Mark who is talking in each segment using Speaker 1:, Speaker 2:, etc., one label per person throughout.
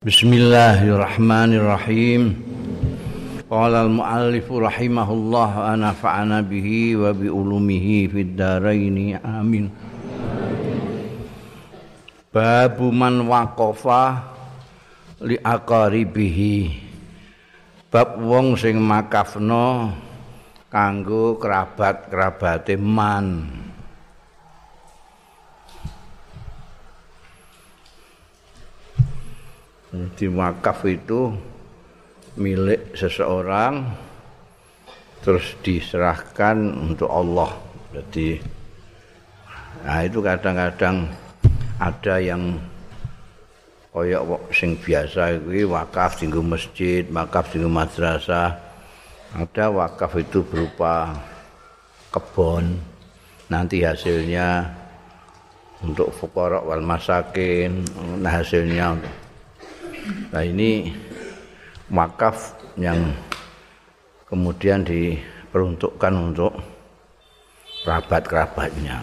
Speaker 1: Bismillahirrahmanirrahim. Qala al-muallif rahimahullah wa nafa'ana bihi wa bi ulumihi fid dharain amin. Babu man waqafa li aqaribihi. Bab wong sing makafno kanggo kerabat-kerabate man. Di wakaf itu milik seseorang terus diserahkan untuk Allah. Jadi nah itu kadang-kadang ada yang koyok sing biasa itu wakaf tinggal masjid, wakaf tinggal madrasah. Ada wakaf itu berupa kebun. Nanti hasilnya untuk fukorok wal masakin, nah hasilnya untuk Nah ini wakaf yang kemudian diperuntukkan untuk kerabat-kerabatnya.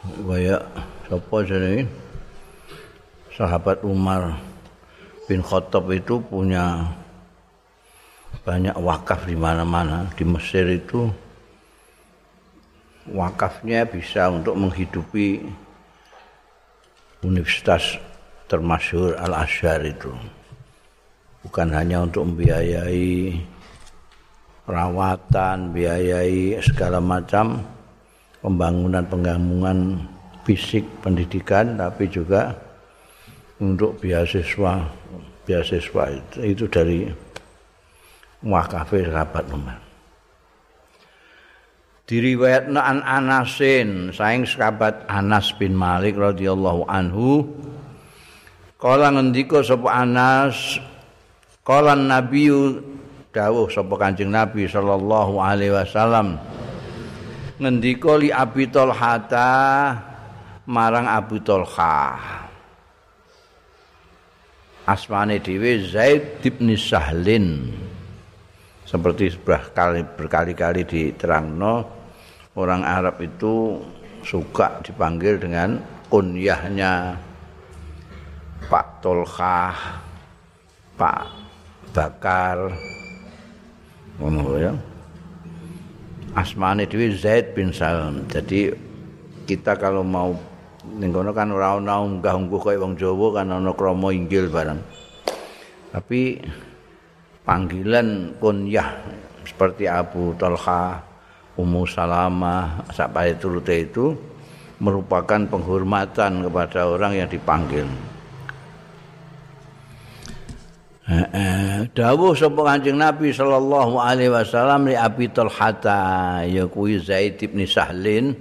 Speaker 1: Kayak siapa jadi sahabat Umar bin Khattab itu punya banyak wakaf di mana-mana di Mesir itu wakafnya bisa untuk menghidupi universitas termasyur Al-Asyar itu. Bukan hanya untuk membiayai perawatan, biayai segala macam pembangunan-pembangunan fisik pendidikan, tapi juga untuk beasiswa beasiswa itu, itu dari wakafe sahabat Umar. Diriwayatna an Anasin, saing sahabat Anas bin Malik radhiyallahu anhu Kala ngendika sapa Anas Kala Nabi dawuh sapa Kanjeng Nabi sallallahu alaihi wasallam ngendika li Abi Talhata marang Abu Talha Asmane dhewe Zaid bin Sahlin. Seperti sebuah kali berkali-kali diterangno orang Arab itu suka dipanggil dengan kunyahnya Pak Tolkah, Pak Bakar, ngono ya. Asmane dhewe Zaid bin Salam. Jadi kita kalau mau ning kono kan ora ana unggah-ungguh kaya wong Jawa kan ana krama inggil bareng. Tapi panggilan kunyah seperti Abu Talha, Ummu Salamah, sampai turute itu merupakan penghormatan kepada orang yang dipanggil. Dawuh sapa Kanjeng Nabi sallallahu alaihi wasallam li Abi Talhata ya kuwi Zaid bin Sahlin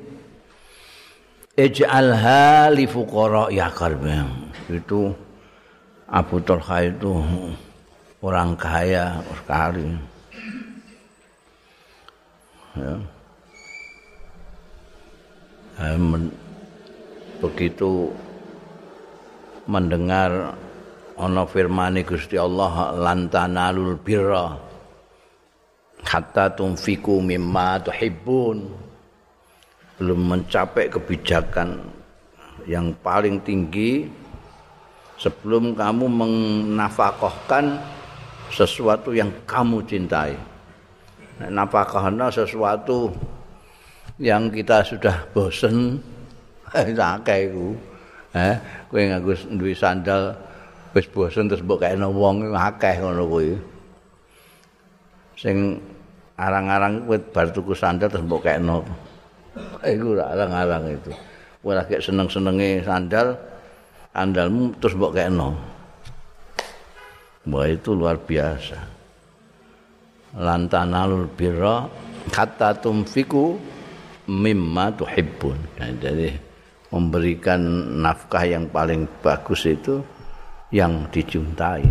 Speaker 1: ij'alha li fuqara ya itu Abu Talha itu orang kaya sekali. Ya. Begitu mendengar ana firmane Gusti Allah lantanalul birra hatta tunfiku mimma tuhibbun belum mencapai kebijakan yang paling tinggi sebelum kamu menafkahkan sesuatu yang kamu cintai. Nafkahna sesuatu yang kita sudah bosen, akeh iku. Eh, kowe nganggo duwe sandal wis bosen terus mbok kene wong akeh ngono kuwi. Sing arang-arang kowe bar tuku sandal terus mbok kene. Iku arang-arang itu. Kowe lagi seneng-senenge sandal sandalmu terus mbok kene. Wah itu luar biasa. Lantanalul birra kata tumfiku mimma tuhibbun. Nah, jadi memberikan nafkah yang paling bagus itu yang dicintai.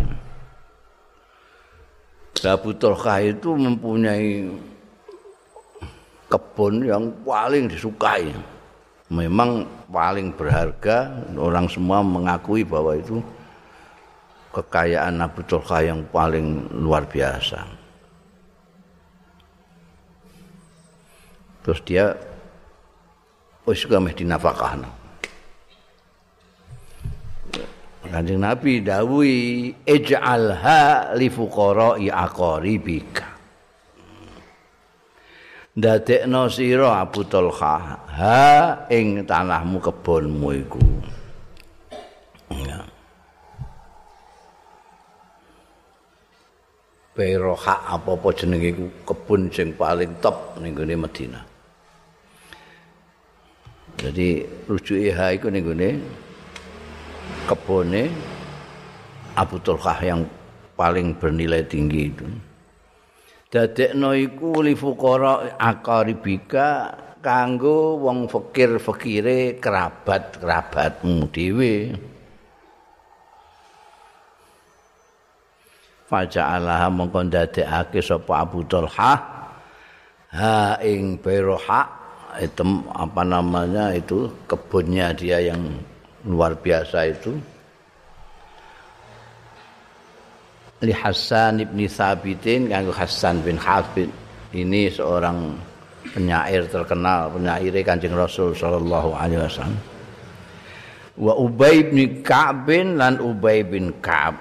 Speaker 1: Abu Talha itu mempunyai kebun yang paling disukai. Memang paling berharga, orang semua mengakui bahwa itu kekayaan Abu Talha yang paling luar biasa. Terus dia wis juga meh dinafakahna. Kanjeng Nabi dawuhi ij'alha li fuqara'i aqaribika. Dadekno sira Abu Talha ha ing tanahmu kebonmu iku. Ya. Beroha apa-apa jenenge kebun sing paling top ning gone Madinah. Jadi rujuke ha iku ning gone kebone Abu Tulkah yang paling bernilai tinggi itu. Dadekno iku li fuqara akaribika kanggo wong fakir-fakire kerabat-kerabatmu dhewe. Faja'alaha mongko ndadekake sapa Abu Talha ha ing Beroha itu apa namanya itu kebunnya dia yang luar biasa itu. Li Hasan ibn Thabitin kanggo Hasan bin Habib ini seorang penyair terkenal penyair Kanjeng Rasul sallallahu alaihi wasallam. Wa Ubay bin Ka'b lan Ubay bin Ka'ab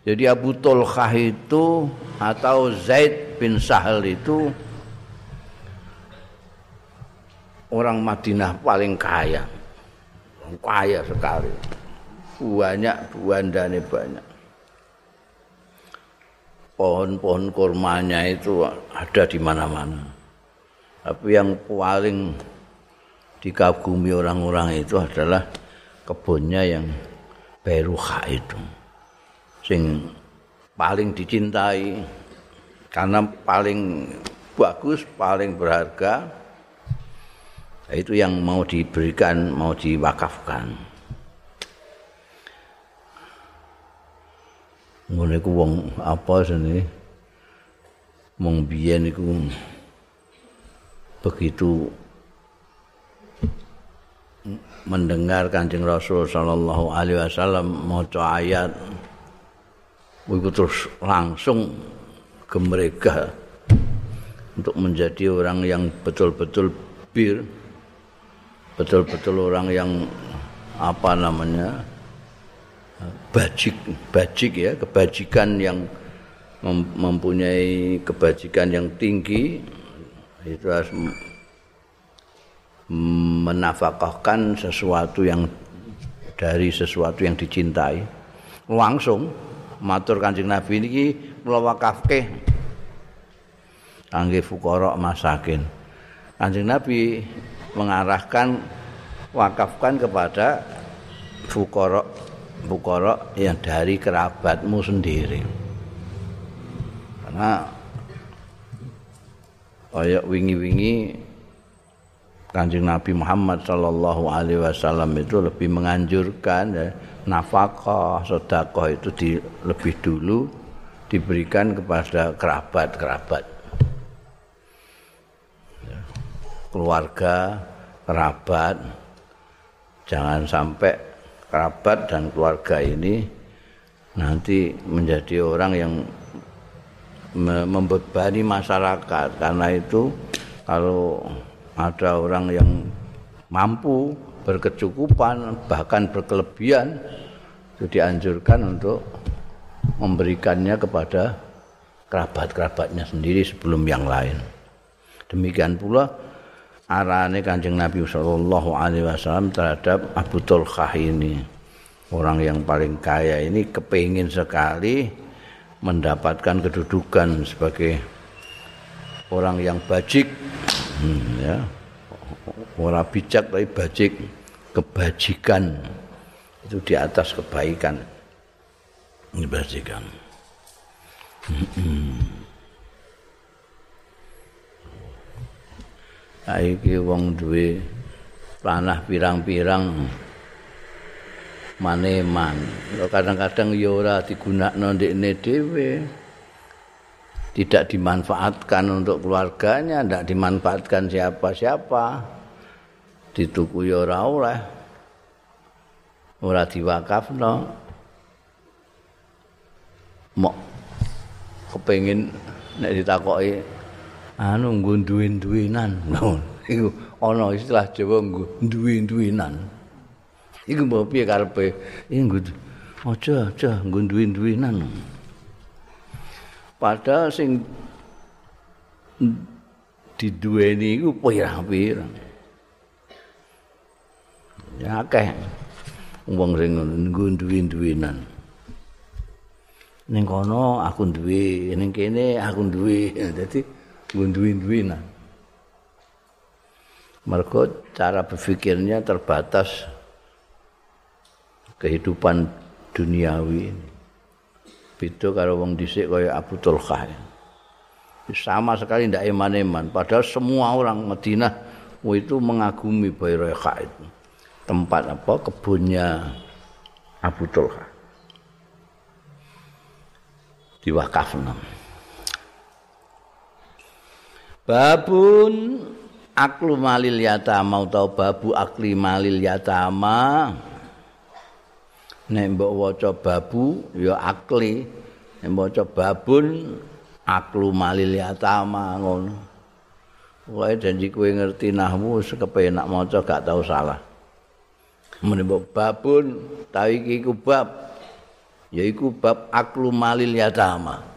Speaker 1: jadi Abu Tulkhah itu atau Zaid bin Sahal itu orang Madinah paling kaya. Kaya sekali. Banyak buandane banyak. Pohon-pohon kurmanya itu ada di mana-mana. Tapi yang paling dikagumi orang-orang itu adalah kebunnya yang Beruha itu. Sing paling dicintai karena paling bagus, paling berharga itu yang mau diberikan, mau diwakafkan. Ngono iku wong apa sene? Wong biyen iku begitu mendengar Kanjeng Rasul sallallahu alaihi wasallam maca ayat iku terus langsung gemerega untuk menjadi orang yang betul-betul bir betul-betul orang yang apa namanya bajik bajik ya kebajikan yang mempunyai kebajikan yang tinggi itu harus menafkahkan sesuatu yang dari sesuatu yang dicintai. Langsung matur kanjeng Nabi ini melawakafke kangge fuqara masakin kanjeng Nabi mengarahkan wakafkan kepada fukoro fukoro yang dari kerabatmu sendiri. Karena kayak wingi-wingi kanjeng Nabi Muhammad Shallallahu Alaihi Wasallam itu lebih menganjurkan ya, nafkah sedekah itu di, lebih dulu diberikan kepada kerabat-kerabat keluarga, kerabat. Jangan sampai kerabat dan keluarga ini nanti menjadi orang yang membebani masyarakat karena itu kalau ada orang yang mampu berkecukupan bahkan berkelebihan itu dianjurkan untuk memberikannya kepada kerabat-kerabatnya sendiri sebelum yang lain. Demikian pula arane Kanjeng Nabi sallallahu alaihi wasallam terhadap Abu Tulkah ini. Orang yang paling kaya ini kepingin sekali mendapatkan kedudukan sebagai orang yang bajik hmm, ya. Orang bijak tapi bajik kebajikan itu di atas kebaikan. Ini bajikan. Hmm. hmm. Saiki wong duwe tanah pirang-pirang maneman. Kadang-kadang ya ora digunakno ndekne dhewe. Tidak dimanfaatkan untuk keluarganya tidak dimanfaatkan siapa-siapa. Dituku ya ora oleh. Ora diwakafno. Mok kepengin nek ditakoki anu nggo duwe-duwenan. Iku ana istilah Jawa nggo duwe-duwenan. Iku mbok piye karepe? Iku aja aja nggo duwe-duwenan. Padahal sing diduweni iku pirang-pirang. Ya akeh wong sing nggo duwe-duwenan. Ning kono aku duwe, ning kene aku duwe. Dadi duwe-duwenan. Mergo cara berpikirnya terbatas kehidupan duniawi ini. Beda karo wong dhisik kaya Abu Tulkah. Sama sekali tidak iman-iman. Padahal semua orang Madinah itu mengagumi Bayroiqa itu. Tempat apa? Kebunnya Abu Tulkah. Di Wakafna. Babun aklu malil yatama atau babu akli malil yatama. Nek mbok waca babu ya akli. Nek maca babun aklu malil yatama ngono. Wae janji kowe ngerti nahmu sekepenak maca gak tau salah. Mene mbok babun ta iki ku bab. Yaiku bab aklu malil yatama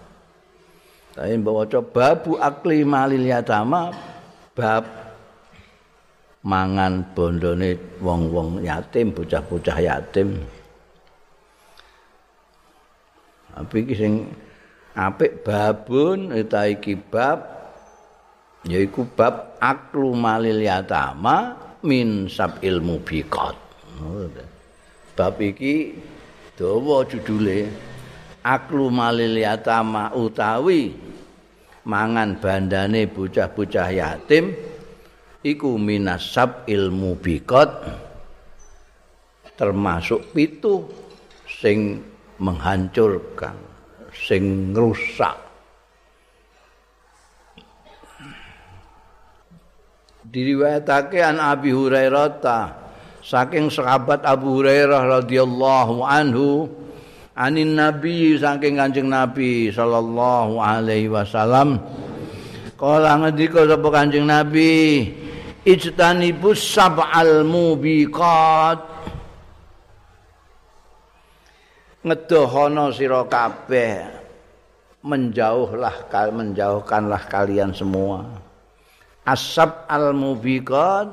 Speaker 1: mbok waca babu akli malil yatama bab mangan bondone wong-wong yatim bocah-bocah yatim. Tapi sing apik babun eta iki bab yaiku bab aklu malil yatama min sab ilmu biqat. Bab iki dawa judule aklu malil yatama utawi mangan bandane bocah-bocah yatim iku minasab ilmu biqat termasuk pitu sing menghancurkan, sing rusak. Diriwayatake an Abi Hurairah saking sahabat Abu Hurairah radhiyallahu anhu anin nabi saking Kanjeng Nabi sallallahu alaihi wasallam. Kala ngendika sapa Kanjeng Nabi ijtanibus sab'al mubiqat. Ngedohono sira kabeh menjauhlah menjauhkanlah kalian semua. Asab al mubiqat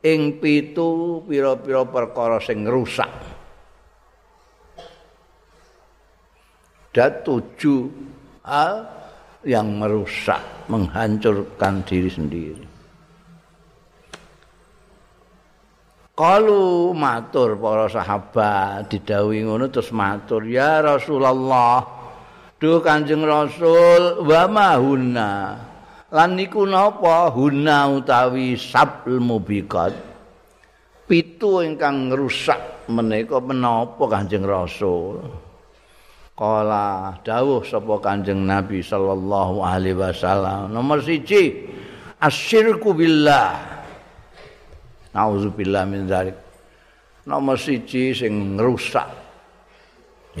Speaker 1: ing pitu pira-pira perkara sing rusak dan tujuh hal yang merusak menghancurkan diri sendiri. Kalu matur para sahabat didhawuhi ngono terus matur ya Rasulullah duh Kanjeng Rasul wa mahuna lan niku napa? Huna utawi sabul mubiqat. Pitu ingkang ngrusak menika menapa Kanjeng Rasul Kala dawuh sapa Kanjeng Nabi sallallahu alaihi wasallam nomor siji asyirku billah Nauzubillah min dzalik. Nomor siji sing ngrusak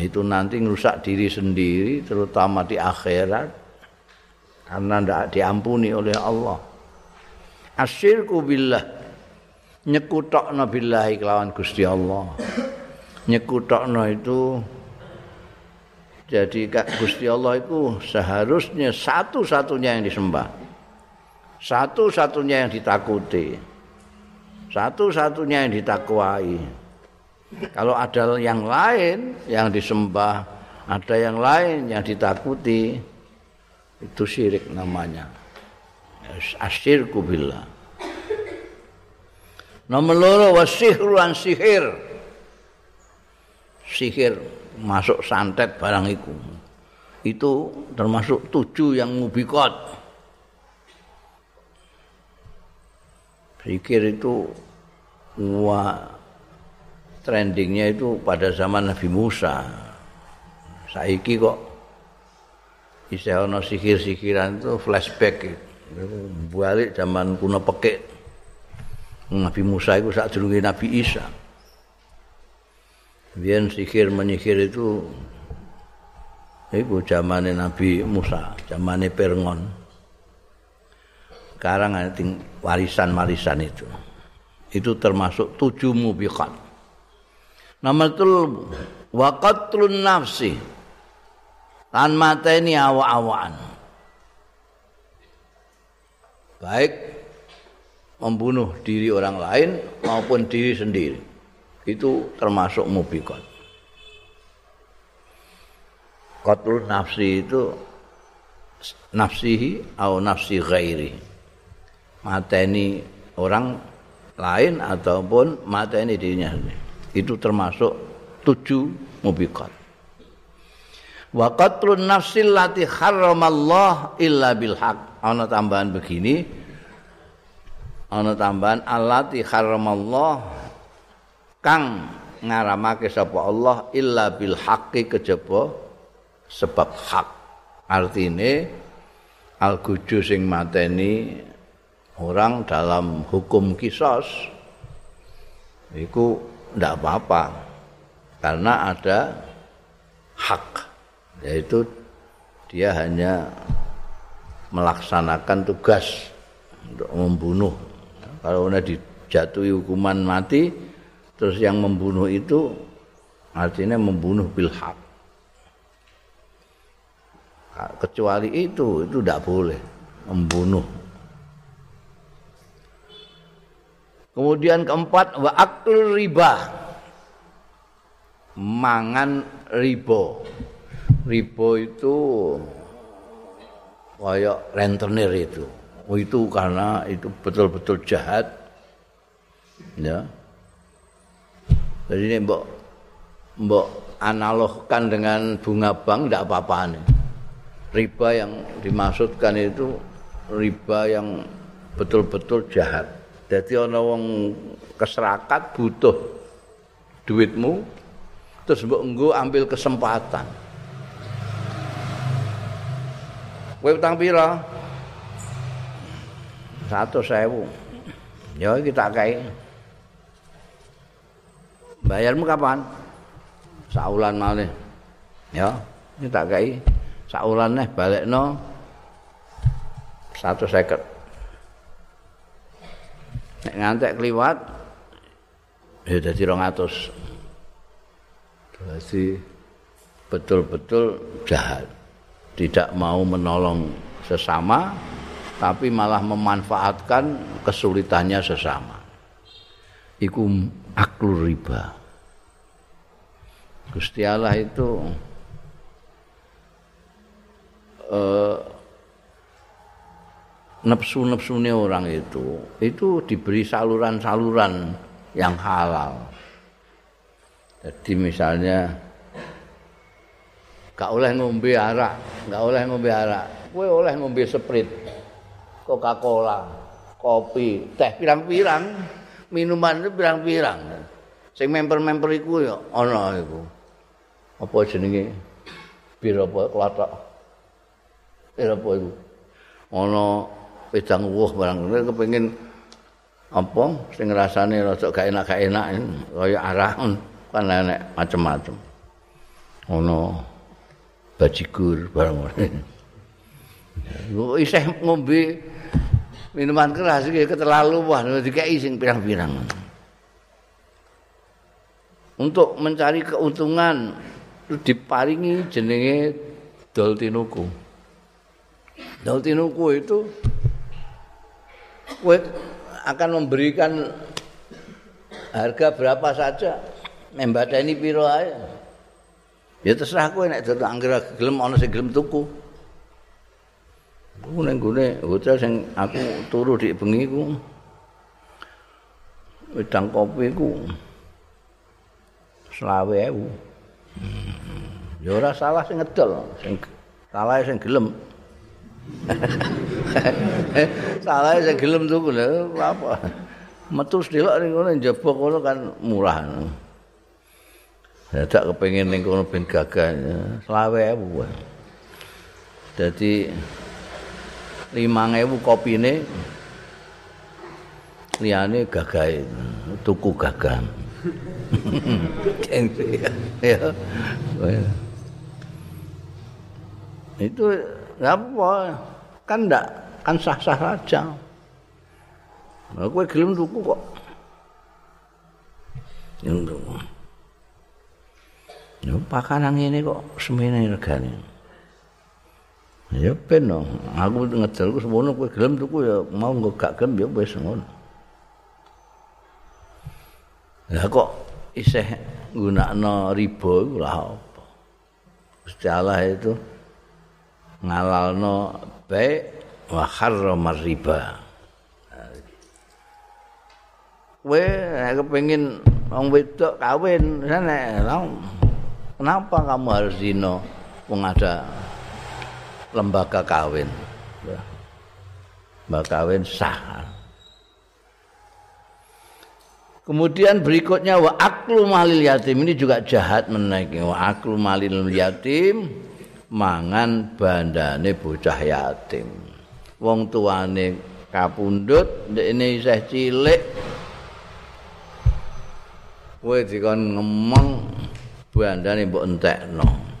Speaker 1: itu nanti ngrusak diri sendiri terutama di akhirat karena tidak diampuni oleh Allah. Asyirku billah nyekutokno billahi kelawan Gusti Allah. Nyekutokno itu jadi Gusti Allah itu seharusnya satu-satunya yang disembah. Satu-satunya yang ditakuti. satu-satunya yang ditakwai. Kalau ada yang lain yang disembah, ada yang lain yang ditakuti, itu syirik namanya. Asyirku billah. Nomor loro wasihru sihir. Sihir masuk santet barang itu. Itu termasuk tujuh yang mubikot. Zikir itu wah trendingnya itu pada zaman Nabi Musa. Saiki kok bisa ono sihir-sihiran itu flashback balik zaman kuno pekek Nabi Musa itu saat Nabi Isa Biar sihir menyihir itu itu zaman Nabi Musa zaman Perngon sekarang ada warisan-warisan itu. Itu termasuk tujuh mubiqat. Nomor telu wa qatlun nafsi. Lan mateni awak-awakan. Baik membunuh diri orang lain maupun diri sendiri. Itu termasuk mubikot. Qatlun nafsi itu nafsihi atau nafsi ghairi. Mateni orang lain ataupun mateni dirinya sendiri. Itu termasuk tujuh mubiqat. Wa qatlun nafsil lati harramallah illa bil haq. Ana tambahan begini. Ana tambahan allati harramallah kang ngaramake sapa Allah illa bil haqqi kejaba sebab hak. Artine al sing mateni orang dalam hukum kisos itu tidak apa-apa karena ada hak yaitu dia hanya melaksanakan tugas untuk membunuh kalau udah dijatuhi hukuman mati terus yang membunuh itu artinya membunuh bil hak kecuali itu itu tidak boleh membunuh Kemudian keempat wa riba. Mangan ribo. Ribo itu kayak rentenir itu. Oh itu karena itu betul-betul jahat. Ya. Jadi ini mbok mbok analogkan dengan bunga bank tidak apa-apa nih. Riba yang dimaksudkan itu riba yang betul-betul jahat. Dadi ana wong keserakat butuh duitmu terus mbok nggo ambil kesempatan. Kowe utang pira? 100.000. Ya kita kae. Bayarmu kapan? Saulan malih. Ya, kita kae. Saulan neh balekno 150. nek ngantek kliwat ya dadi 200 dadi betul-betul jahat tidak mau menolong sesama tapi malah memanfaatkan kesulitannya sesama iku aklur riba Gusti Allah itu uh, nepsu-nepsune orang itu itu diberi saluran-saluran yang halal. Jadi misalnya gak oleh ngombe arak, gak oleh ngombe arak. Kowe oleh ngombe sprit, Coca-Cola, kopi, teh pirang-pirang, minuman itu pirang-pirang. Sing member-member iku ya ana iku. Apa jenenge? Bir apa klothok? Bir apa iku? Ana wedang wuh barang kepengin apa sing rasane rada gak enak gak enak kaya arah kan enek macem-macem ono bajigur barang lu isih ngombe minuman keras iki keterlaluan dikeki sing pirang-pirang. Untuk mencari keuntungan diparingi jenenge doltinuku. Doltinuku itu kowe akan memberikan harga berapa saja membadani piro ae. Ya terserah kowe nek dadi anggere gelem ana sing tuku ku ning gone hotel sing aku turu di bengi ku wedang kopi ku selawe ewu ya ora salah sing ngedol sing salah sing gelem Salah sing gelem tuku lho apa. Metu delok ning kono njebok kono kan murah. Dadak kepengin ning kono ben gagah. Selawe ewu. Dadi 5000 kopine liyane gagah tuku gagah. ya. Itu apa kan ndak kan sah-sah saja nah, kowe gelem tuku kok Yo pakanan ini kok semene regane. Ya ben no. Aku ngedel ku semono kowe gelem tuku ya mau engko gak gelem ya wis ngono. Lah kok isih nggunakno riba iku lah apa? Gusti Allah itu ngalalno baik wa harrama riba. Kowe kepengin wong wedok kawin nek kenapa kamu harus zina wong ada lembaga kawin. Lembaga kawin sah. Kemudian berikutnya wa aklu malil yatim ini juga jahat menaiki wa aklu malil yatim mangan bandane bocah yatim. Wong tuane kapundhut ini isih cilik. Kowe dikon ngemong bandane mbok entekno.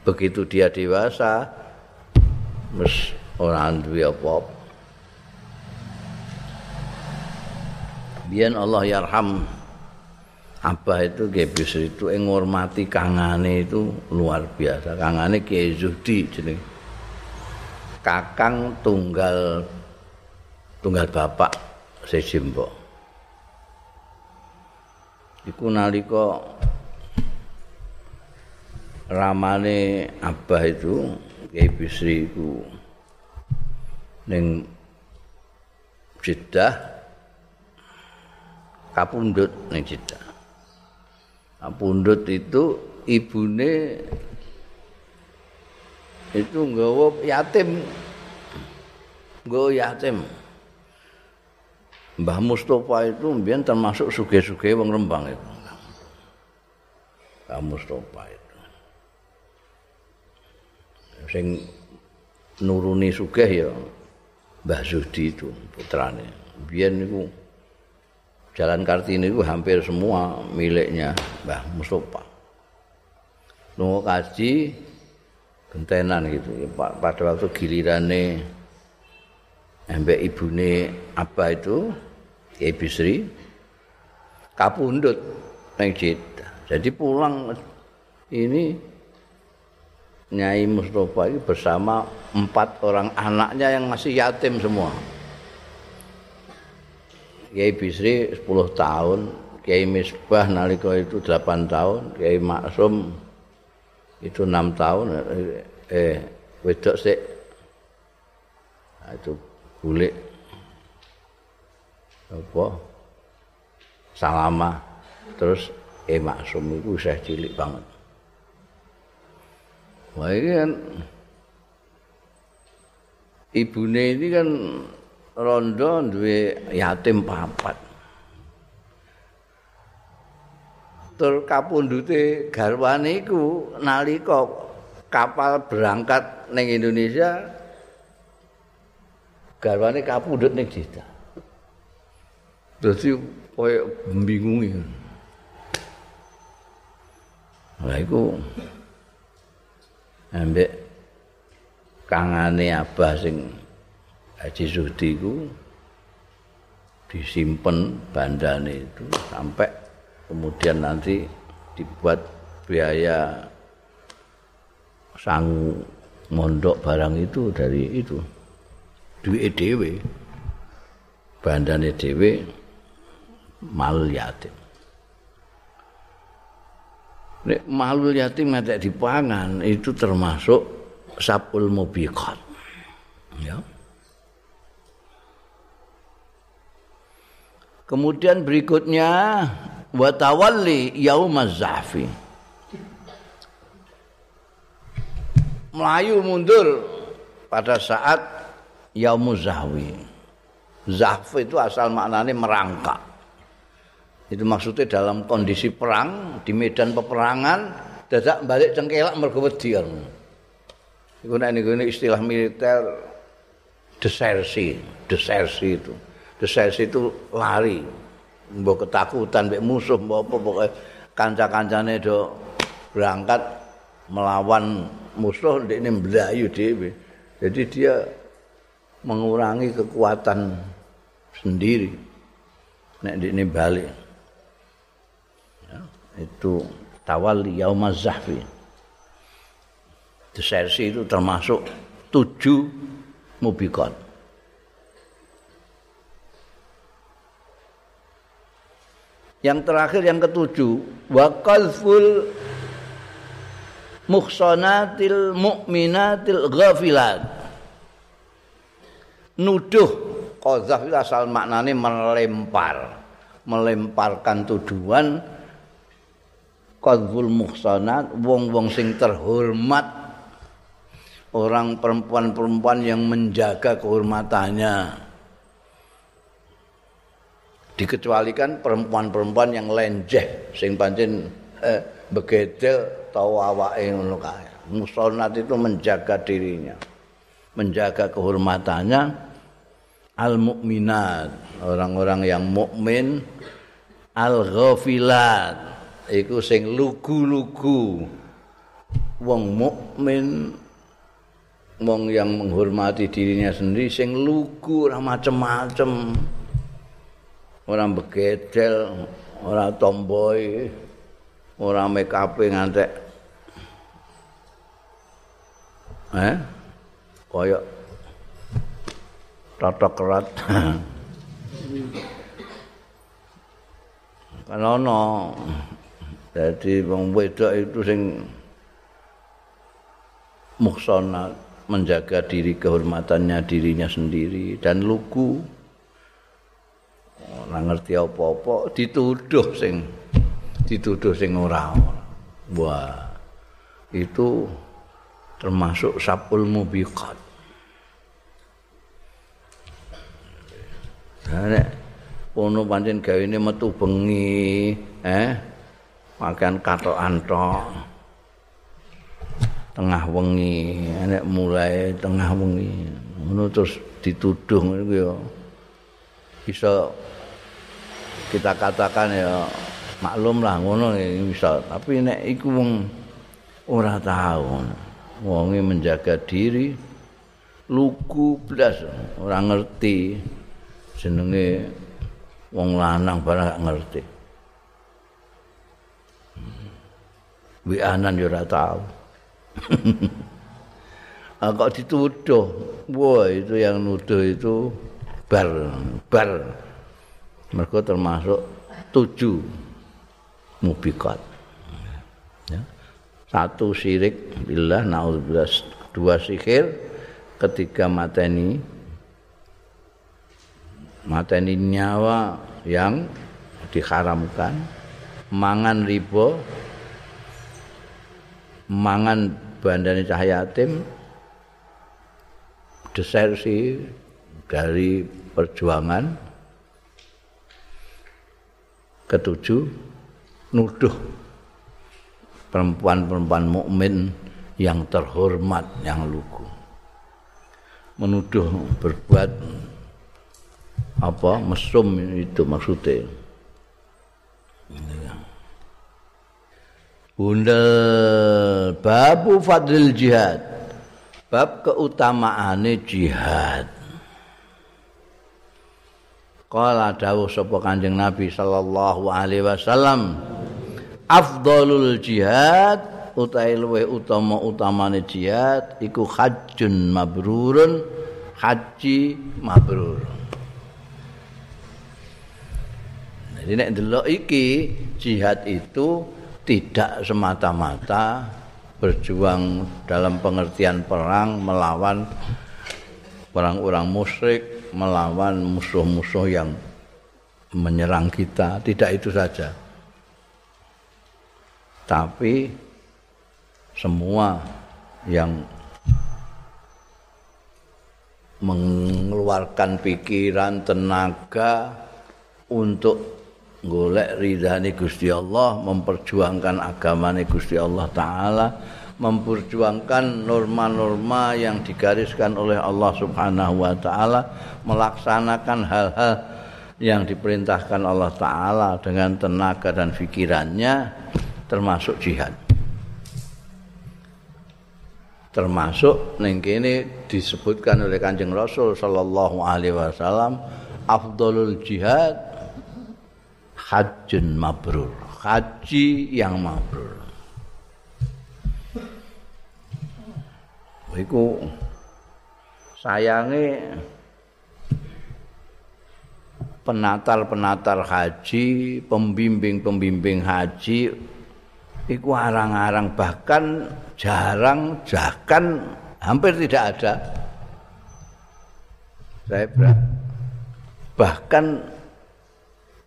Speaker 1: Begitu dia dewasa mes ora duwe apa-apa. Biyen Allah yarham Abah itu Gebis itu yang menghormati kangane itu luar biasa. Kangane Kiai Zuhdi jeneng. Kakang tunggal tunggal bapak Sejimbo. Iku nalika ramane Abah itu Kiai Bisri itu ning Jeddah kapundut ning Jeddah. Kapundut itu ibune itu nggawa yatim. Nggawa yatim. Mbah Mustofa itu mbiyen termasuk suge-suge wong Rembang itu. Mbah Mustofa itu. Sing nuruni sugih ya Mbah Zudi itu putrane. Biyen niku Jalan Kartini itu hampir semua miliknya Mbah Mustofa. Nunggu kaji gentenan gitu. Pada waktu gilirannya mbak ibune apa itu Kiai Bisri kapundut neng Jadi pulang ini Nyai Mustafa itu bersama empat orang anaknya yang masih yatim semua. Kiai Bisri 10 tahun, Kiai Misbah nalika itu 8 tahun, Kiai Maksum itu 6 tahun eh, eh wedok sik. Nah, itu bulik apa? Salama. Terus eh maksum itu saya cilik banget wah ini kan ibune ini kan rondo duwe yatim papat. Tur kapundute garwane iku nalika kapal berangkat ning Indonesia garwane kapundhut ning Jeddah. Dadi koyo bingungi. Lah iku ambek kangane abah sing Haji Zuhdi itu disimpan bandane itu sampai kemudian nanti dibuat biaya sang mondok barang itu dari itu. Duit dhewe bandane dhewe mal yatim Nek malul yatim ngadek dipangan itu termasuk sapul mubiqat. Ya. Kemudian berikutnya wa tawalli yaumaz zahfi. Melayu mundur pada saat yaumuz zahwi. Zahf itu asal maknanya merangkak. Itu maksudnya dalam kondisi perang di medan peperangan dadak balik cengkelak mergo wedi. Nek istilah militer desersi, desersi itu. deses itu lari mbok ketakutan mbek musuh mbok apa pokoke kanca-kancane do berangkat melawan musuh ndekne mblayu dhewe jadi dia mengurangi kekuatan sendiri nek ndekne balik itu tawalli yaumaz zahfi. Desersi itu termasuk tujuh mubikot yang terakhir yang ketujuh wa qalful muhsanatil mu'minatil ghafilat. Nuduh qadzaf asal maknane melempar melemparkan tuduhan qadzful muhsanat wong-wong sing terhormat orang perempuan-perempuan yang menjaga kehormatannya dikecualikan perempuan-perempuan yang lenjeh sing pancen eh, begedel tau awake ngono kae. Musonat itu menjaga dirinya. Menjaga kehormatannya al mukminat, orang-orang yang mukmin al ghafilat iku sing lugu-lugu. Wong mukmin wong yang menghormati dirinya sendiri sing lugu ora macem-macem. orang begedel, orang tomboy, orang make up ngantek. Eh? Koyok totok kerat. kan ono jadi wong wedok itu sing muksona menjaga diri kehormatannya dirinya sendiri dan lugu. Ora ngerti apa-apa dituduh sing dituduh sing ora wah itu termasuk sapul mubiqat. Nek ono pancen gawene metu bengi eh makan katokan tok. Tengah wengi nek mulai tengah wengi. Ngono terus dituduh ngono ya. Bisa kita katakan ya maklum lah ngono bisa. Tapi nek iku wong ora tahu. Wonge menjaga diri lugu blas ora ngerti. Jenenge wong lanang barang ngerti wianan yo ora tahu ah, kok dituduh? Wah itu yang nuduh itu bar bar. Mereka termasuk tujuh mubikat ya. satu syirik billah naudzubillah dua sihir ketiga mateni. Mateni nyawa yang diharamkan mangan ribo mangan bandani cahyatim desersi dari perjuangan. Ketujuh nuduh. Perempuan-perempuan mukmin yang terhormat yang lugu. Menuduh berbuat apa mesum itu maksudnya Bunda babu fadlil jihad bab keutamaane jihad Kala dawuh sapa Kanjeng Nabi sallallahu alaihi wasallam afdalul jihad utahe luwih utama-utamane jihad iku hajjun mabrurun haji mabrur. Jadi nek delok iki jihad itu tidak semata-mata berjuang dalam pengertian perang melawan orang-orang musyrik melawan musuh-musuh yang menyerang kita, tidak itu saja. Tapi semua yang mengeluarkan pikiran, tenaga untuk golek ridhani Gusti Allah, memperjuangkan agamane Gusti Allah taala, memperjuangkan norma-norma yang digariskan oleh Allah Subhanahu wa taala, melaksanakan hal-hal yang diperintahkan Allah taala dengan tenaga dan pikirannya termasuk jihad. Termasuk ning kene disebutkan oleh Kanjeng Rasul sallallahu alaihi wasallam afdalul jihad hajjun mabrur. haji yang mabrur. Iku sayange penatal-penatal haji, pembimbing-pembimbing haji iku arang-arang bahkan jarang bahkan hampir tidak ada saya bahkan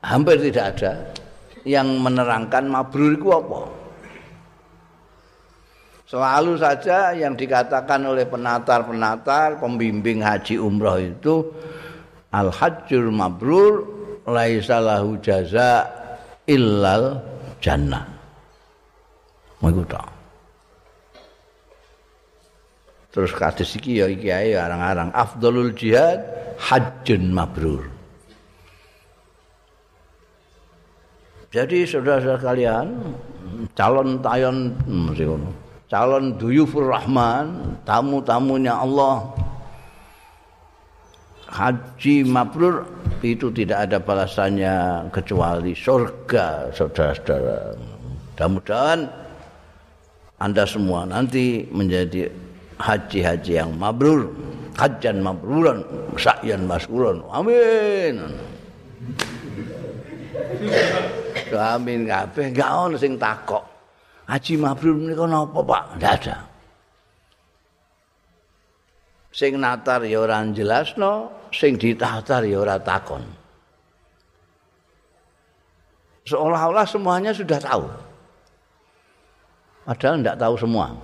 Speaker 1: hampir tidak ada yang menerangkan mabrur itu apa. Selalu saja yang dikatakan oleh penatar-penatar pembimbing haji umroh itu al hajjul mabrur laisa lahu jaza illal jannah. Mau Terus kados iki ya iki ae arang-arang. Afdalul jihad hajjun mabrur. Jadi saudara-saudara kalian calon tayon ngono. Calon duyufur rahman, tamu-tamunya Allah. Haji mabrur itu tidak ada balasannya kecuali surga, saudara-saudara. Mudah-mudahan anda semua nanti menjadi haji-haji yang mabrur, hajan mabruran, sa'yan maskuran. Amin. Amin kabeh, enggak ono sing takok. Haji mabrur menika napa, Pak? Enggak ada. Sing natar ya ora jelasno, sing ditatar ya ora takon. Seolah-olah semuanya sudah tahu. Padahal tidak tahu semua.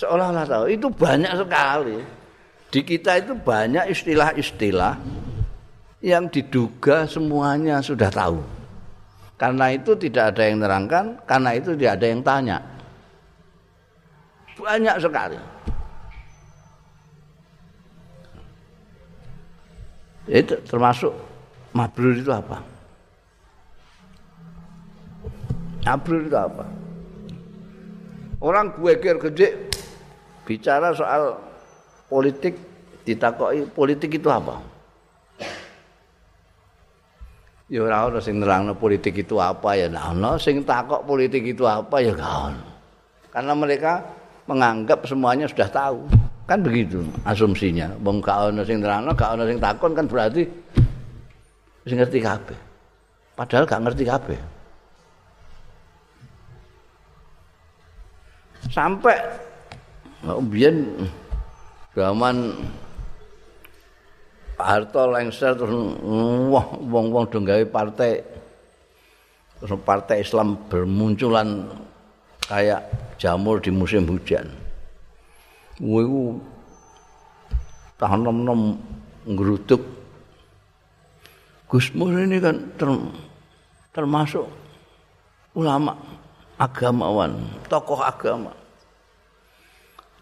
Speaker 1: Seolah-olah tahu. Itu banyak sekali. Di kita itu banyak istilah-istilah yang diduga semuanya sudah tahu. Karena itu tidak ada yang nerangkan, karena itu tidak ada yang tanya. Banyak sekali. Itu termasuk mabrur itu apa? Abril itu apa? Orang gue kira gede bicara soal politik ditakoi politik itu apa? Ya ora ono sing nerangno politik itu apa ya nah ono sing takok politik itu apa ya gak Karena mereka menganggap semuanya sudah tahu. Kan begitu asumsinya. Wong gak ono sing nerangno, gak ono sing takon kan berarti sing ngerti kabeh. Padahal gak ngerti kabeh. sampai biyen zaman Harto lengser terus wah wong-wong do gawe partai terus partai Islam bermunculan kayak jamur di musim hujan. Kuwi tahun nom-nom ngeruduk Gus ini kan termasuk ulama agamawan, tokoh agama.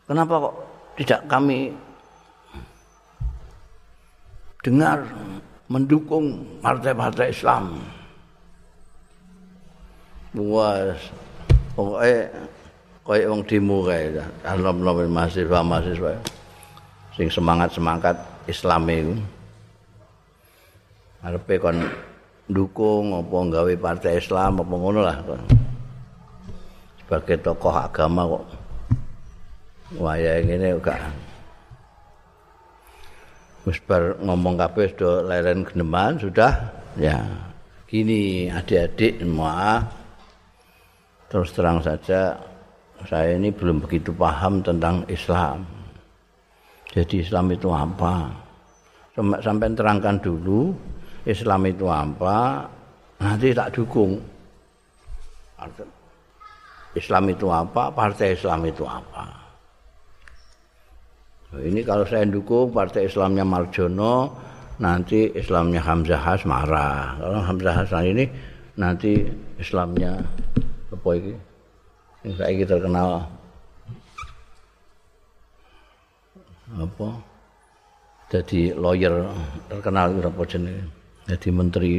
Speaker 1: Kenapa kok tidak kami dengar mendukung partai-partai Islam? Buas, pokoknya kayak wong demo kayak alom-alom mahasiswa mahasiswa sing semangat semangat Islam itu arepe kon dukung apa gawe partai Islam apa ngono lah sebagai tokoh agama kok. Waya ngene kok wis ngomong kabeh do leren geneman sudah. Ya gini adik-adik semua. Terus terang saja saya ini belum begitu paham tentang Islam. Jadi Islam itu apa? Sampai terangkan dulu Islam itu apa? Nanti tak dukung. Islam itu apa, partai Islam itu apa. Ini kalau saya dukung partai Islamnya Marjono, nanti Islamnya Hamzah Has marah. Kalau Hamzah Hasan ini nanti Islamnya apa ini? Yang saya ini terkenal apa? Jadi lawyer terkenal itu apa jenis? Jadi menteri.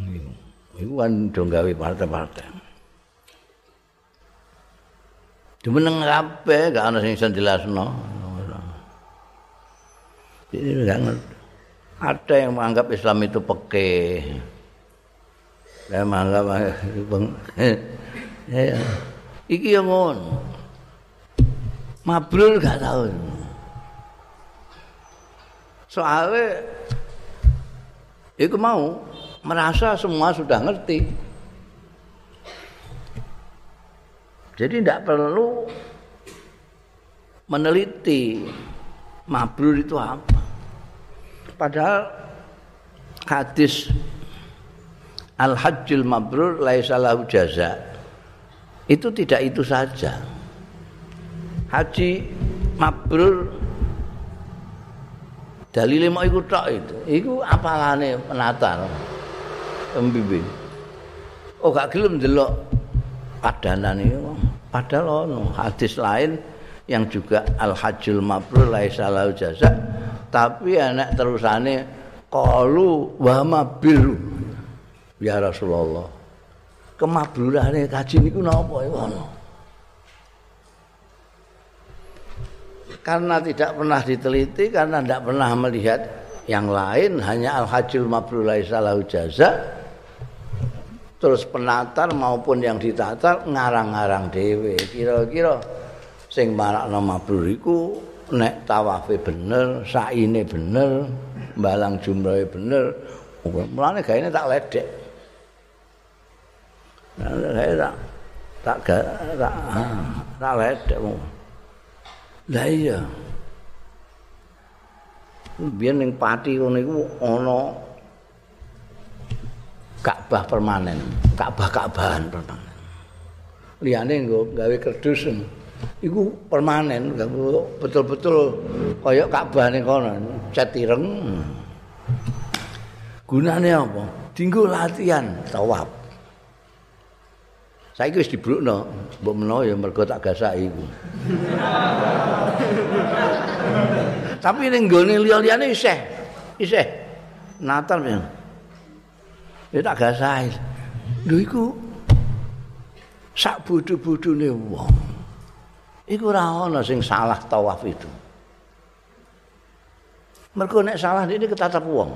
Speaker 1: Ini. Kan do gawe partai-partai. Jumeneng kabeh gak ana sing iso jelasno. Ini ngerti. Ada yang menganggap Islam itu peke. Saya menganggap bang, ya, iki yang ngon. Mabrur gak tahu. Soalnya itu mau merasa semua sudah ngerti. Jadi tidak perlu meneliti mabrur itu apa. Padahal hadis Al-Hajjul Mabrur laisa lahu jaza. Itu tidak itu saja. Haji mabrur dalile mau iku tok itu. Iku apalane penatar. Pembimbing. Oh gak gelem delok padanan itu. Padahal ono hadis lain yang juga al hajjul mabrur laisa lahu jaza. Tapi anak terusane qalu wa mabiru. Ya Rasulullah. Kemabrurane kaji niku napa iku ono? karena tidak pernah diteliti karena tidak pernah melihat yang lain hanya al hajjul mabrur salahu jaza terus penatar maupun yang ditatar ngarang-ngarang dewe kira-kira sing marakno mabrur iku nek tawafe bener saine bener balang jumlahe bener mulane gaene tak ledek. Nah, tak tak, tak, tak ledek Lah iya. Biyen ning pati ngono iku ana Ka'bah permanen, Ka'bah-ka'bahan permanen. Liyane nggo gawe kerdus. Iku permanen, betul-betul kaya Ka'bah ning kono, cat ireng. Gunane apa? Dinggo latihan tawaf. Saiki wis dibrukno, mbok menawa ya mergo tak gasaki iku. Tapi ning gone liya-liyane isih. Isih. Natal ya. Ya tak gasaki. Lho iku sak bodho-bodhone wong. Iku ora ana sing salah tawaf itu. Mergo nek salah ini ketatap wong.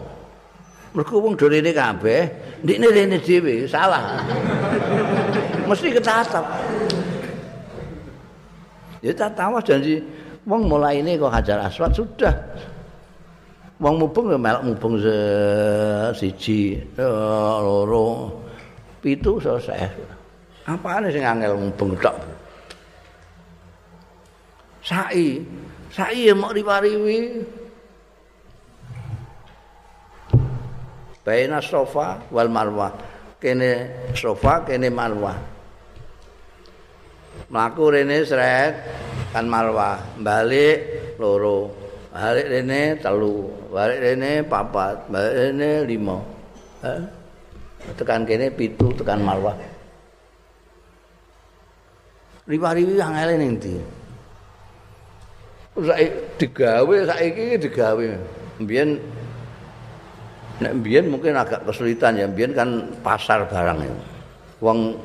Speaker 1: Mergo wong do rene kabeh, ndikne rene dhewe salah. mesti ketatap. Ya tatawas janji wong mulai ini kok Hajar Aswad sudah. Wong mubeng melok mubeng siji, loro, pitu selesai. Apane sing angel mubeng tok? Sai, sai ya mau riwariwi. Baina sofa wal marwah. Kene sofa, kene marwah. mlaku rene sret kan marwah balik loro balik rene telu balik rene papat balik rene lima. Eh? tekan kene pitu tekan marwah. Riwa-riwi yang ning ndi? Saiki digawe saiki digawe. Mbiyen nek mbiyen mungkin agak kesulitan ya mbiyen kan pasar barang ya. Wong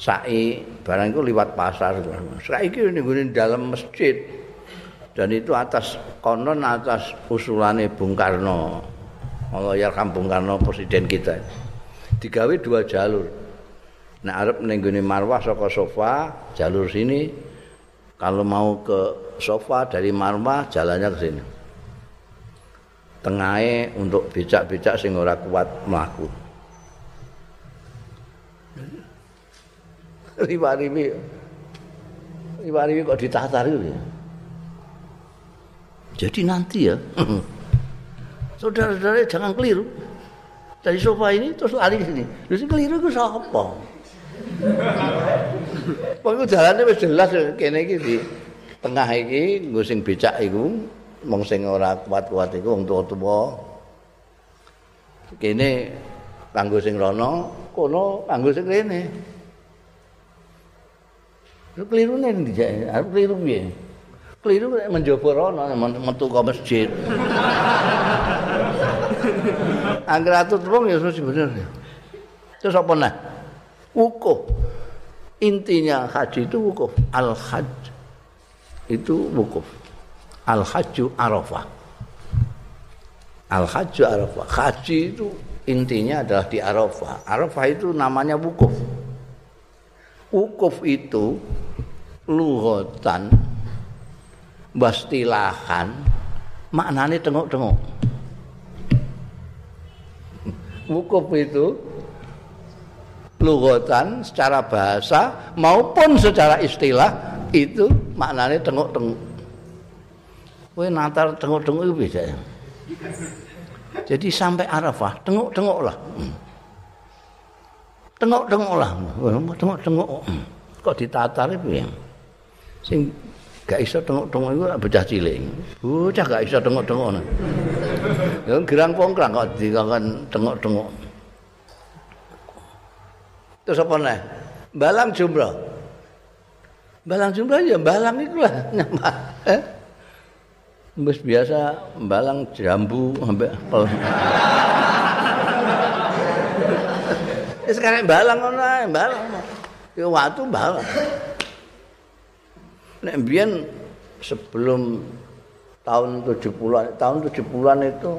Speaker 1: sai barang itu liwat pasar. Saiki ning dalam masjid dan itu atas konon atas usulannya Bung Karno. Allah ya Bung Karno presiden kita. Digawe dua jalur. Nah arep ning Marwah saka sofa jalur sini. Kalau mau ke sofa dari Marwah jalannya ke sini. Tengahnya untuk becak-becak sing ora kuat melaku riwariwi riwariwi kok ditatar itu ya jadi nanti ya saudara-saudara jangan keliru dari sofa ini terus lari sini terus keliru itu siapa Pokoknya jalannya wis jelas kene iki di tengah iki nggo sing becak iku mong sing ora kuat-kuat iku wong tuwa-tuwa. Kene kanggo sing rono, kono kanggo sing rene. Keliru nih di Aku keliru piye? Keliru nek menjobo rono metu ke masjid. Angger atut wong ya suci bener. Terus apa nah? Wukuf. Intinya haji itu wukuf. Al-hajj itu wukuf. Al-hajju arafah. Al hajju Arafah. Haji itu intinya adalah di Arafah. Arafah itu namanya wukuf. Wukuf itu luhotan bastilahan maknanya tengok-tengok. Wukuf itu lugotan secara bahasa maupun secara istilah itu maknanya tengok-tengok. Kowe natar tengok-tengok itu. Jadi sampai Arafah, tengok-tengoklah. Tengok-tengoklah. Tengok-tengok. Kok ditatar itu? Sing gak iso tengok-tengok itu bocah cilik. Bocah gak iso tengok-tengok. Ya gerang pongkrang kok dikon tengok-tengok. Terus apa nih? Balang jumroh. Balang jumroh ya balang itu lah. Eh? Mbes biasa balang jambu sampai pel. Ya sekarang balang balang. Ya waktu balang. Nek mbiyen sebelum tahun 70-an, tahun 70-an itu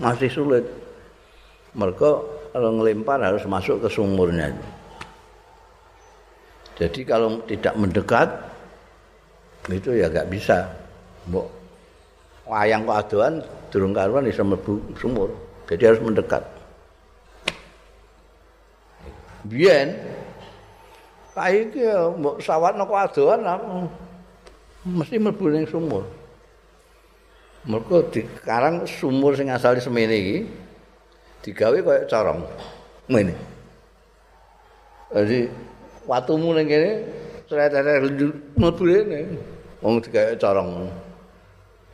Speaker 1: masih sulit. Mereka kalau ngelempar harus masuk ke sumurnya. Jadi kalau tidak mendekat itu ya gak bisa. Mbok wayang kok adoan durung karuan iso mlebu sumur. Jadi harus mendekat. Biyen saiki mbok sawatno kok adoan mesti mlebu ning sumur. Mergo dikarang sumur sing asale semene iki digawe kaya corong. Ngene. Jadi watumu ning kene sret-sret mlebu rene. Wong digawe corong.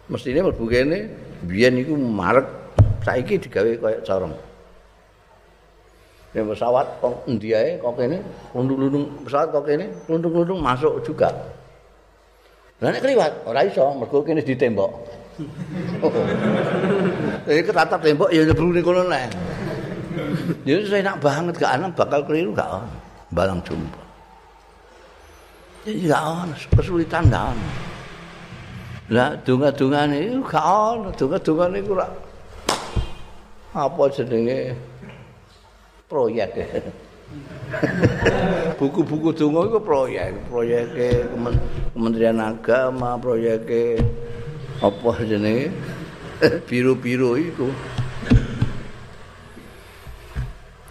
Speaker 1: mestine mlebu kene biyen iku marek saiki digawe kaya corong ya pesawat kok endi ae kok kene lundung-lundung pesawat kok kene lundung-lundung masuk juga Lah nek kliwat ora iso mergo kene ditembok. Iki ketatap tembok ya nyebru ning kono nek. Ya saya enak banget gak ana bakal keliru gak ono. Balang jumpa. Ya gak ono kesulitan gak ono. Lah donga-dongane iku gak ono, donga-dongane iku ora apa jenenge proyek. Buku-buku donga iku proyek, proyek Kementerian Agama, proyek apa jenenge biru-biru iku.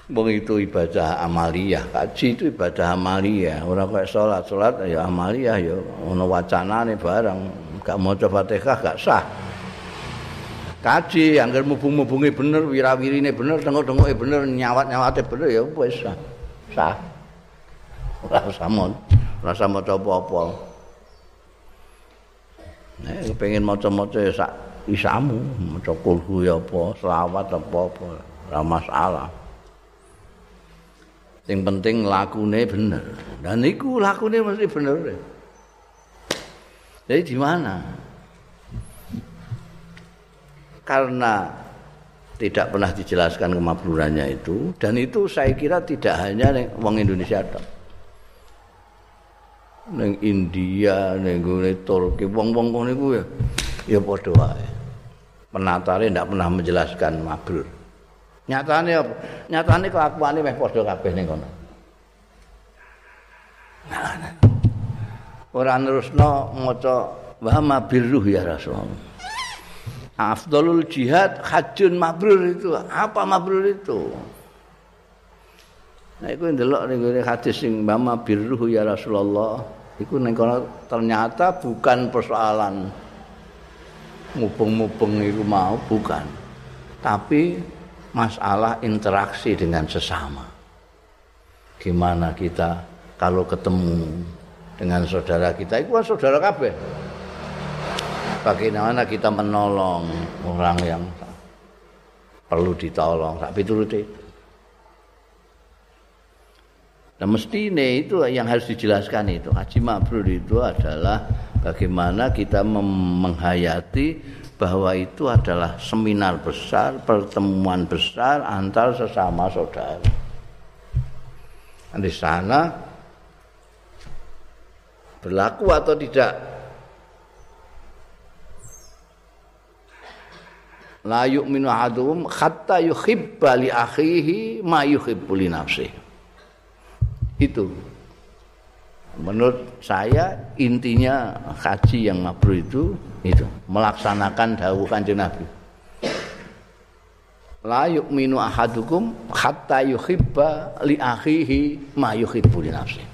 Speaker 1: Wong itu ibadah amaliyah, kaji itu ibadah amaliyah, ora kayak salat, salat ya amaliyah ya ono wacanane barang. gak maca Fatihah gak sah. Kaji angger mubung-mubunge bener, wirawirine bener, tengok-tengoke bener, nyawat-nyawate bener ya wis sah. Ora usah mon, ora usah maca apa-apa. Nek pengen maca-maca ya sak isamu, maca kulhu ya apa, selawat apa-apa, ora masalah. Sing penting lakune bener. Dan iku lakune mesti bener. Ya. Jadi di mana? Karena tidak pernah dijelaskan kemablurannya itu dan itu saya kira tidak hanya nih wong Indonesia tok. Neng India, neng Turki, wong-wong kono iku ya ya padha wae. Penatare ndak pernah menjelaskan mabrur. Nyatane apa? Nyatane kelakuane meh padha kabeh ning kono. Nah, ora nerusno maca wa mabirruh ya Rasulullah. Afdalul jihad hajjun mabrur itu. Apa mabrur itu? Nah, iku ndelok ning hadis sing mama birruh ya Rasulullah. Iku ning ternyata bukan persoalan mubeng-mubeng itu mau bukan. Tapi masalah interaksi dengan sesama. Gimana kita kalau ketemu dengan saudara kita itu saudara kabeh. Bagaimana kita menolong orang yang perlu ditolong, tapi turut itu. Nah ini itu yang harus dijelaskan itu. Haji Mabrur itu adalah bagaimana kita menghayati bahwa itu adalah seminar besar, pertemuan besar antar sesama saudara. Di sana berlaku atau tidak la yu'minu ahadukum hatta yuhibba li akhihi ma yuhibbu li nafsihi. Itu. Menurut saya intinya haji yang mabrur itu itu. Melaksanakan dawuh kanjeng Nabi. La yu'minu ahadukum hatta yuhibba li akhihi ma yuhibbu li nafsihi.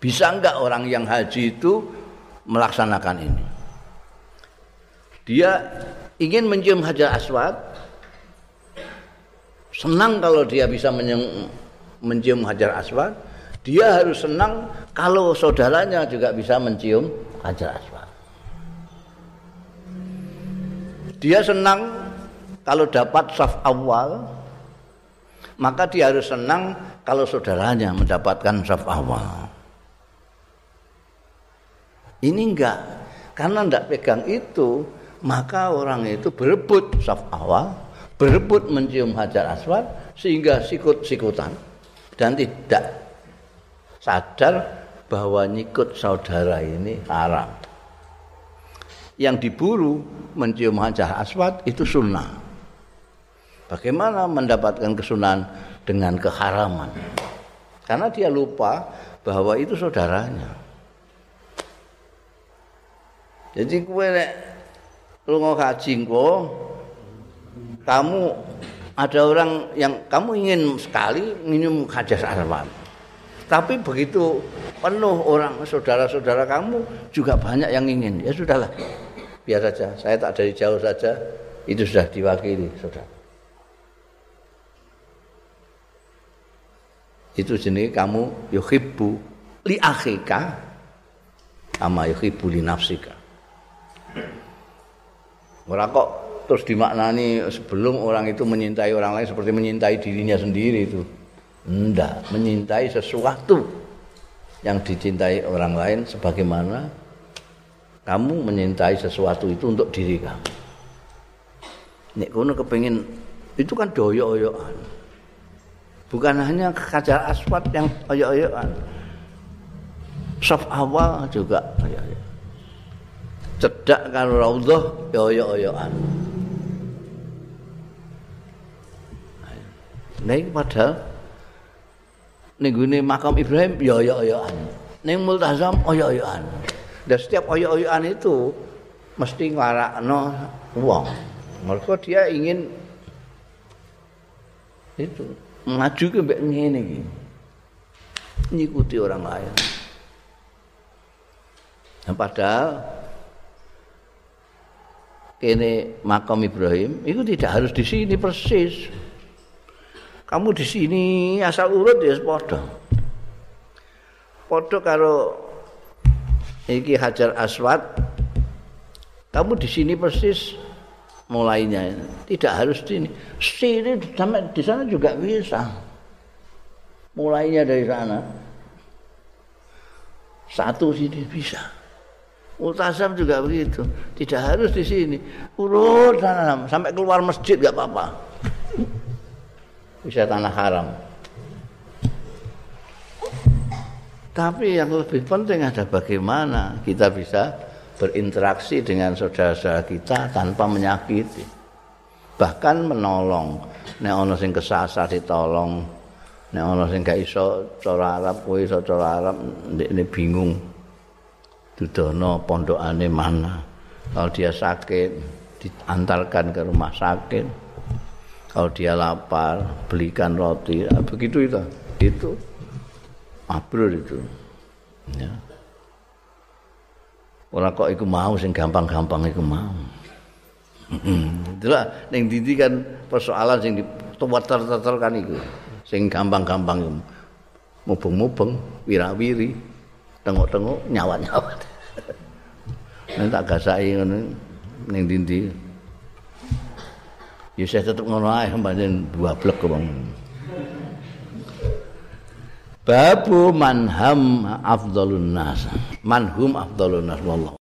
Speaker 1: Bisa enggak orang yang haji itu melaksanakan ini? Dia ingin mencium hajar aswad? Senang kalau dia bisa mencium hajar aswad. Dia harus senang kalau saudaranya juga bisa mencium hajar aswad. Dia senang kalau dapat saf awal maka dia harus senang kalau saudaranya mendapatkan saf awal. Ini enggak karena enggak pegang itu maka orang itu berebut saf awal, berebut mencium hajar aswad sehingga sikut-sikutan dan tidak sadar bahwa nyikut saudara ini haram. Yang diburu mencium hajar aswad itu sunnah. Bagaimana mendapatkan kesunahan dengan keharaman? Karena dia lupa bahwa itu saudaranya. Jadi kue lunga kaji engko kamu ada orang yang kamu ingin sekali minum hajas aswad. Tapi begitu penuh orang saudara-saudara kamu juga banyak yang ingin. Ya sudahlah biar saja. Saya tak dari jauh saja. Itu sudah diwakili saudara. Itu jenis kamu yuhibbu li akhika ama yuhibbu li nafsika Ora kok terus dimaknani sebelum orang itu menyintai orang lain seperti menyintai dirinya sendiri itu. Enggak, menyintai sesuatu yang dicintai orang lain sebagaimana kamu menyintai sesuatu itu untuk diri kamu. Nek kono kepengin itu kan doyo-oyoan. Bukan hanya kajar aswat yang oyo-oyoan. Soft awal juga oyo-oyoan. Cedak karo raudhah ya oyo-oyoan. Nah, ini padahal ning makam Ibrahim ya oyo-oyoan. Ning multazam oyo-oyoan. Dan setiap oyo-oyoan itu mesti nglarakno wong. Mereka dia ingin itu maju ke mbek ngene iki. Ngikuti orang lain. Nah, padahal kene makam Ibrahim itu tidak harus di sini persis. Kamu di sini asal urut ya padha. Padha karo iki Hajar Aswad. Kamu di sini persis mulainya. Tidak harus di sini. Sini sampai di sana juga bisa. Mulainya dari sana. Satu sini bisa. Multazam juga begitu. Tidak harus di sini. Urut sana sampai keluar masjid gak apa-apa. Bisa tanah haram. Tapi yang lebih penting ada bagaimana kita bisa berinteraksi dengan saudara-saudara kita tanpa menyakiti. Bahkan menolong. Nek ana sing kesasar ditolong. Nek ana sing gak iso cara Arab, kowe iso cara Arab, ndekne bingung. Dudono pondokane mana. Kalau dia sakit diantarkan ke rumah sakit. Kalau dia lapar belikan roti. Nah, begitu itu. Itu mabrur itu. Ya. Orang kok iku mau sing gampang-gampang iku mau. Itulah ning dindi kan persoalan sing diteter-teter kan iku. Sing gampang-gampang mubeng-mubeng, wirawiri, tengok-tengok, nyawat-nyawat. Nek tak gasaki ngono ning ndi Ya saya tetep ngono ae pancen dua blek wong. Babu manham afdalun nas. Manhum afdalun nas wallah.